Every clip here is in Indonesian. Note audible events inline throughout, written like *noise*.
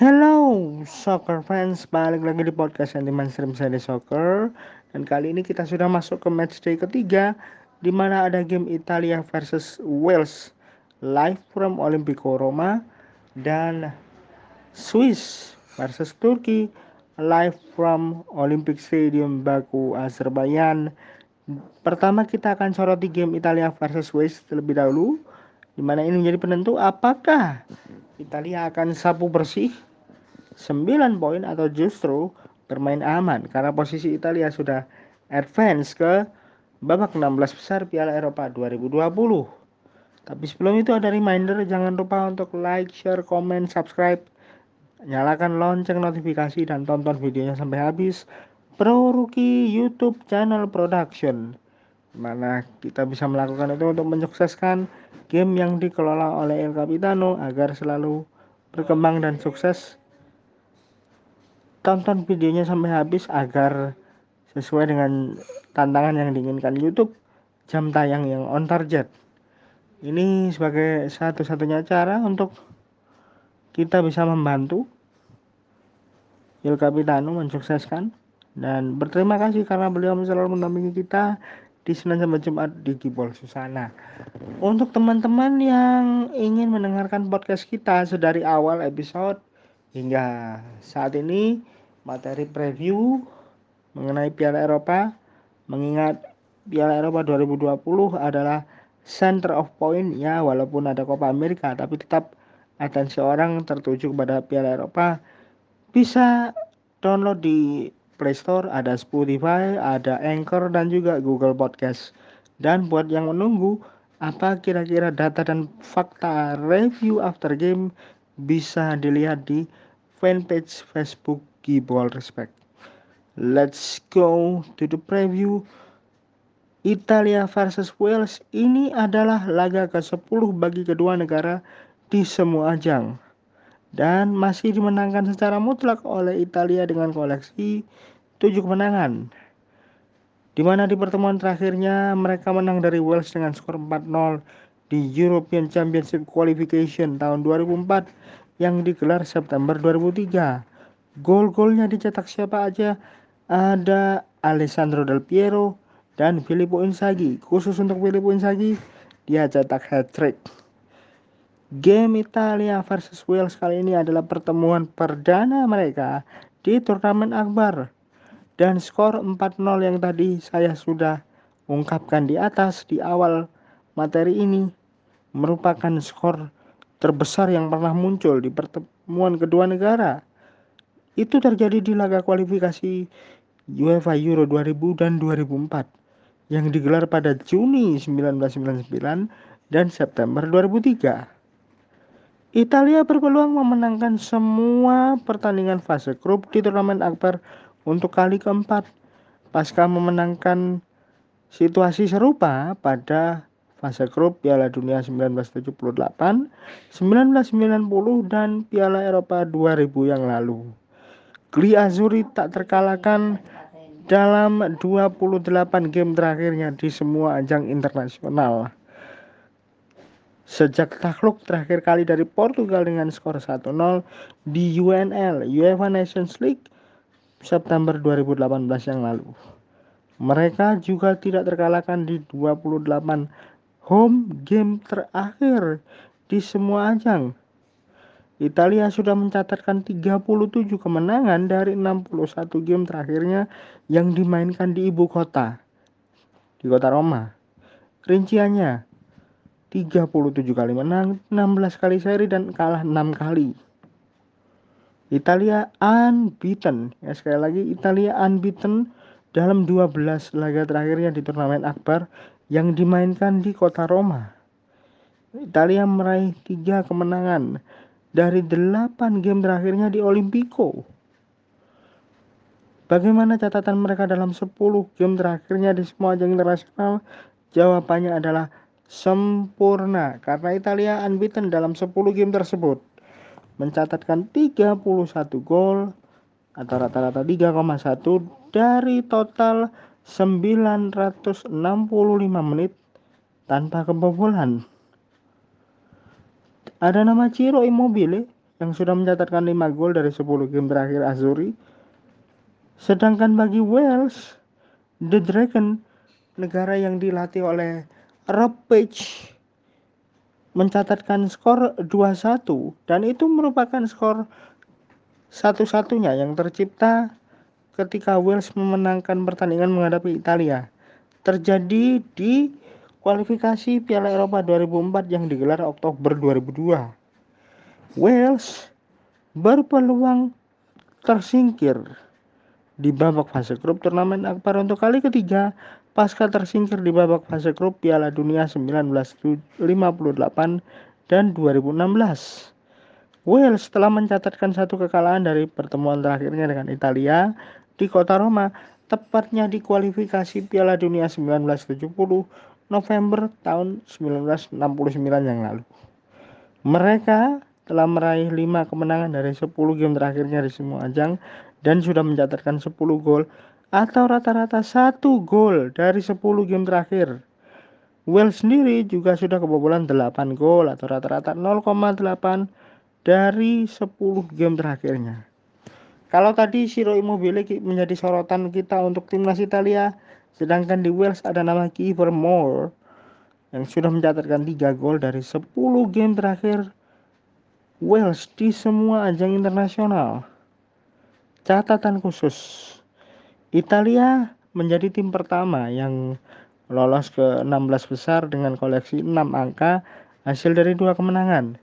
Hello soccer fans, balik lagi di podcast Antiman Stream Side Soccer. Dan kali ini kita sudah masuk ke match day ketiga di mana ada game Italia versus Wales Live from Olimpico Roma Dan Swiss versus Turki Live from Olympic Stadium Baku, Azerbaijan. Pertama kita akan soroti game Italia versus Wales terlebih dahulu di mana ini menjadi penentu apakah Italia akan sapu bersih 9 poin atau justru bermain aman karena posisi Italia sudah advance ke babak 16 besar Piala Eropa 2020. Tapi sebelum itu ada reminder jangan lupa untuk like, share, komen, subscribe, nyalakan lonceng notifikasi dan tonton videonya sampai habis. Pro Rookie YouTube channel production mana kita bisa melakukan itu untuk menyukseskan game yang dikelola oleh El Capitano agar selalu berkembang dan sukses tonton videonya sampai habis agar sesuai dengan tantangan yang diinginkan. YouTube jam tayang yang on target. Ini sebagai satu-satunya cara untuk kita bisa membantu Il Capitano mensukseskan. Dan berterima kasih karena beliau selalu mendampingi kita di Senin sampai Jumat di Gibol Susana. Untuk teman-teman yang ingin mendengarkan podcast kita sedari awal episode hingga saat ini materi preview mengenai Piala Eropa mengingat Piala Eropa 2020 adalah center of point ya walaupun ada Copa America tapi tetap atensi orang tertuju kepada Piala Eropa bisa download di Play Store, ada Spotify, ada Anchor dan juga Google Podcast. Dan buat yang menunggu apa kira-kira data dan fakta review after game bisa dilihat di fanpage Facebook Gibol Respect. Let's go to the preview Italia versus Wales ini adalah laga ke-10 bagi kedua negara di semua ajang dan masih dimenangkan secara mutlak oleh Italia dengan koleksi 7 kemenangan. Di mana di pertemuan terakhirnya mereka menang dari Wales dengan skor 4-0 di European Championship Qualification tahun 2004 yang digelar September 2003. Gol-golnya dicetak siapa aja? Ada Alessandro Del Piero dan Filippo Inzaghi. Khusus untuk Filippo Inzaghi, dia cetak hat-trick. Game Italia versus Wales kali ini adalah pertemuan perdana mereka di turnamen akbar. Dan skor 4-0 yang tadi saya sudah ungkapkan di atas di awal materi ini merupakan skor terbesar yang pernah muncul di pertemuan kedua negara. Itu terjadi di laga kualifikasi UEFA Euro 2000 dan 2004 yang digelar pada Juni 1999 dan September 2003. Italia berpeluang memenangkan semua pertandingan fase grup di turnamen akbar untuk kali keempat pasca memenangkan situasi serupa pada fase grup Piala Dunia 1978, 1990 dan Piala Eropa 2000 yang lalu. Gli Azzurri tak terkalahkan dalam 28 game terakhirnya di semua ajang internasional. Sejak takluk terakhir kali dari Portugal dengan skor 1-0 di UNL UEFA Nations League September 2018 yang lalu. Mereka juga tidak terkalahkan di 28 home game terakhir di semua ajang. Italia sudah mencatatkan 37 kemenangan dari 61 game terakhirnya yang dimainkan di ibu kota, di kota Roma. Rinciannya, 37 kali menang, 16 kali seri dan kalah 6 kali. Italia unbeaten. Ya sekali lagi Italia unbeaten dalam 12 laga terakhirnya di turnamen akbar yang dimainkan di kota Roma. Italia meraih 3 kemenangan dari 8 game terakhirnya di Olimpico. Bagaimana catatan mereka dalam 10 game terakhirnya di semua ajang internasional? Jawabannya adalah sempurna karena Italia unbeaten dalam 10 game tersebut mencatatkan 31 gol atau rata-rata 3,1 dari total 965 menit tanpa kebobolan. Ada nama Ciro Immobile yang sudah mencatatkan 5 gol dari 10 game terakhir Azuri. Sedangkan bagi Wales, The Dragon, negara yang dilatih oleh Rob Page, mencatatkan skor 2-1 dan itu merupakan skor satu-satunya yang tercipta ketika Wales memenangkan pertandingan menghadapi Italia. Terjadi di kualifikasi Piala Eropa 2004 yang digelar Oktober 2002. Wales berpeluang tersingkir di babak fase grup turnamen akbar untuk kali ketiga pasca tersingkir di babak fase grup Piala Dunia 1958 dan 2016. Wales telah mencatatkan satu kekalahan dari pertemuan terakhirnya dengan Italia di kota Roma, tepatnya di kualifikasi Piala Dunia 1970 November tahun 1969 yang lalu. Mereka telah meraih 5 kemenangan dari 10 game terakhirnya di semua ajang dan sudah mencatatkan 10 gol atau rata-rata 1 gol dari 10 game terakhir. Wales sendiri juga sudah kebobolan 8 gol atau rata-rata 0,8 dari 10 game terakhirnya. Kalau tadi Siro Immobile menjadi sorotan kita untuk timnas Italia, sedangkan di Wales ada nama Kiefer Moore yang sudah mencatatkan 3 gol dari 10 game terakhir Wales di semua ajang internasional. Catatan khusus, Italia menjadi tim pertama yang lolos ke 16 besar dengan koleksi 6 angka hasil dari dua kemenangan.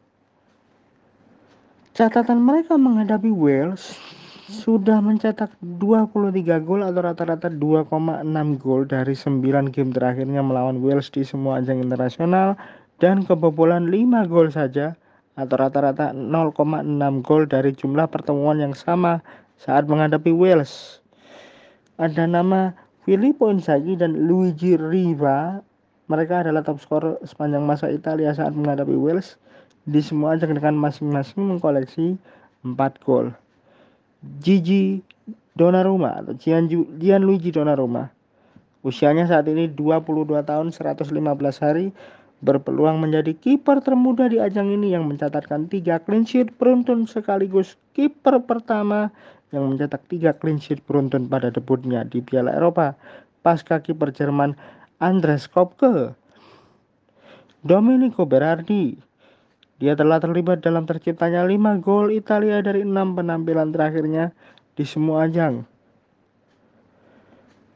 Catatan mereka menghadapi Wales sudah mencetak 23 gol atau rata-rata 2,6 gol dari 9 game terakhirnya melawan Wales di semua ajang internasional dan kebobolan 5 gol saja atau rata-rata 0,6 gol dari jumlah pertemuan yang sama saat menghadapi Wales. Ada nama Filippo Inzaghi dan Luigi Riva. Mereka adalah top skor sepanjang masa Italia saat menghadapi Wales di semua ajang dengan masing-masing mengkoleksi 4 gol. Gigi Donnarumma atau Gianluigi Donnarumma usianya saat ini 22 tahun 115 hari berpeluang menjadi kiper termuda di ajang ini yang mencatatkan 3 clean sheet beruntun sekaligus kiper pertama yang mencetak 3 clean sheet beruntun pada debutnya di Piala Eropa pasca kiper Jerman Andres Kopke. Domenico Berardi dia telah terlibat dalam terciptanya 5 gol Italia dari 6 penampilan terakhirnya di semua ajang.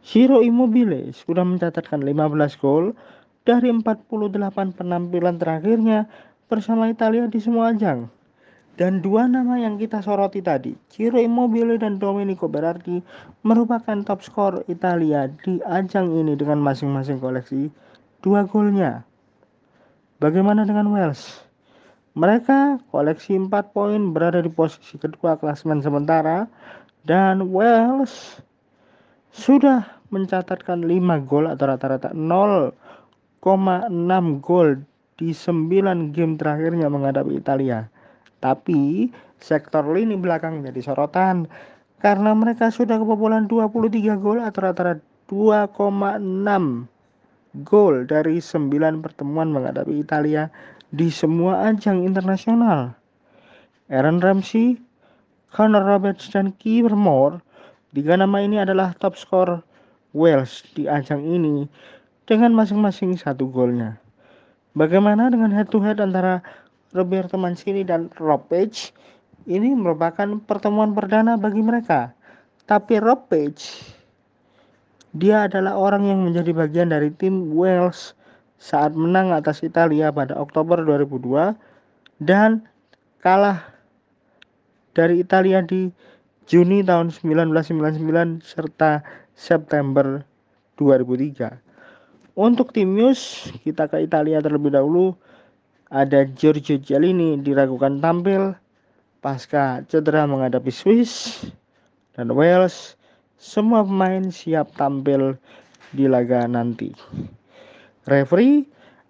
Ciro Immobile sudah mencatatkan 15 gol dari 48 penampilan terakhirnya bersama Italia di semua ajang. Dan dua nama yang kita soroti tadi, Ciro Immobile dan Domenico Berardi merupakan top skor Italia di ajang ini dengan masing-masing koleksi dua golnya. Bagaimana dengan Wales? Mereka koleksi 4 poin berada di posisi kedua klasmen sementara dan Wales sudah mencatatkan 5 gol atau rata-rata 0,6 gol di 9 game terakhirnya menghadapi Italia. Tapi sektor lini belakang jadi sorotan karena mereka sudah kebobolan 23 gol atau rata-rata 2,6 gol dari 9 pertemuan menghadapi Italia di semua ajang internasional. Aaron Ramsey, Connor Roberts, dan Moore, tiga nama ini adalah top skor Wales di ajang ini dengan masing-masing satu golnya. Bagaimana dengan head to head antara Roberto Mancini dan Rob Page? Ini merupakan pertemuan perdana bagi mereka. Tapi Rob Page, dia adalah orang yang menjadi bagian dari tim Wales saat menang atas Italia pada Oktober 2002 dan kalah dari Italia di Juni tahun 1999 serta September 2003. Untuk tim News, kita ke Italia terlebih dahulu. Ada Giorgio Giallini diragukan tampil pasca cedera menghadapi Swiss dan Wales. Semua pemain siap tampil di laga nanti. Referee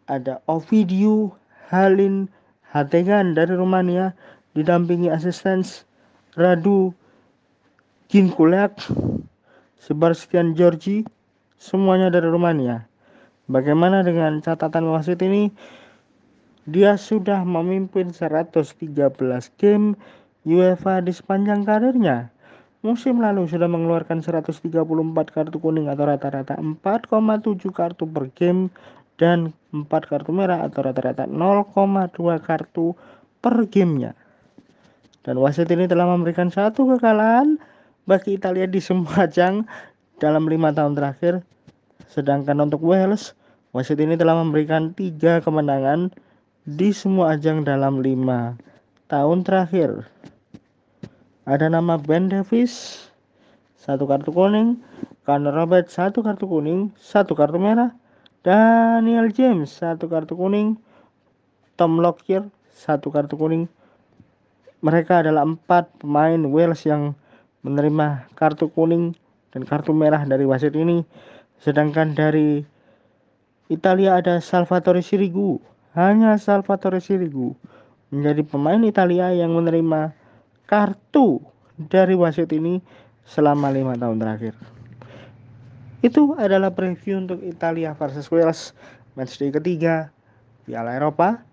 ada Ovidiu Halin Hategan dari Rumania didampingi asisten Radu Ginkulak Sebastian Georgi semuanya dari Rumania. Bagaimana dengan catatan wasit ini? dia sudah memimpin 113 game UEFA di sepanjang karirnya. Musim lalu sudah mengeluarkan 134 kartu kuning atau rata-rata 4,7 kartu per game dan 4 kartu merah atau rata-rata 0,2 kartu per gamenya. Dan wasit ini telah memberikan satu kekalahan bagi Italia di semua *laughs* ajang dalam lima tahun terakhir. Sedangkan untuk Wales, wasit ini telah memberikan tiga kemenangan di semua ajang dalam lima tahun terakhir. Ada nama Ben Davis, satu kartu kuning, Conor Robert satu kartu kuning, satu kartu merah, Daniel James satu kartu kuning, Tom Lockyer satu kartu kuning. Mereka adalah empat pemain Wales yang menerima kartu kuning dan kartu merah dari wasit ini. Sedangkan dari Italia ada Salvatore Sirigu. Hanya Salvatore Sirigu menjadi pemain Italia yang menerima kartu dari wasit ini selama lima tahun terakhir. Itu adalah preview untuk Italia versus Wales matchday ketiga Piala Eropa.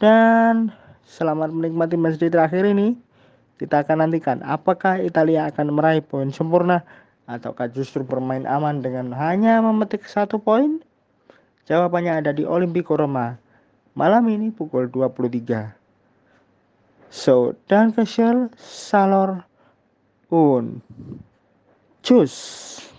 Dan selamat menikmati matchday terakhir ini. Kita akan nantikan apakah Italia akan meraih poin sempurna ataukah justru bermain aman dengan hanya memetik satu poin? Jawabannya ada di Olimpico Roma malam ini pukul 23. So, dan Salor Un. Cus.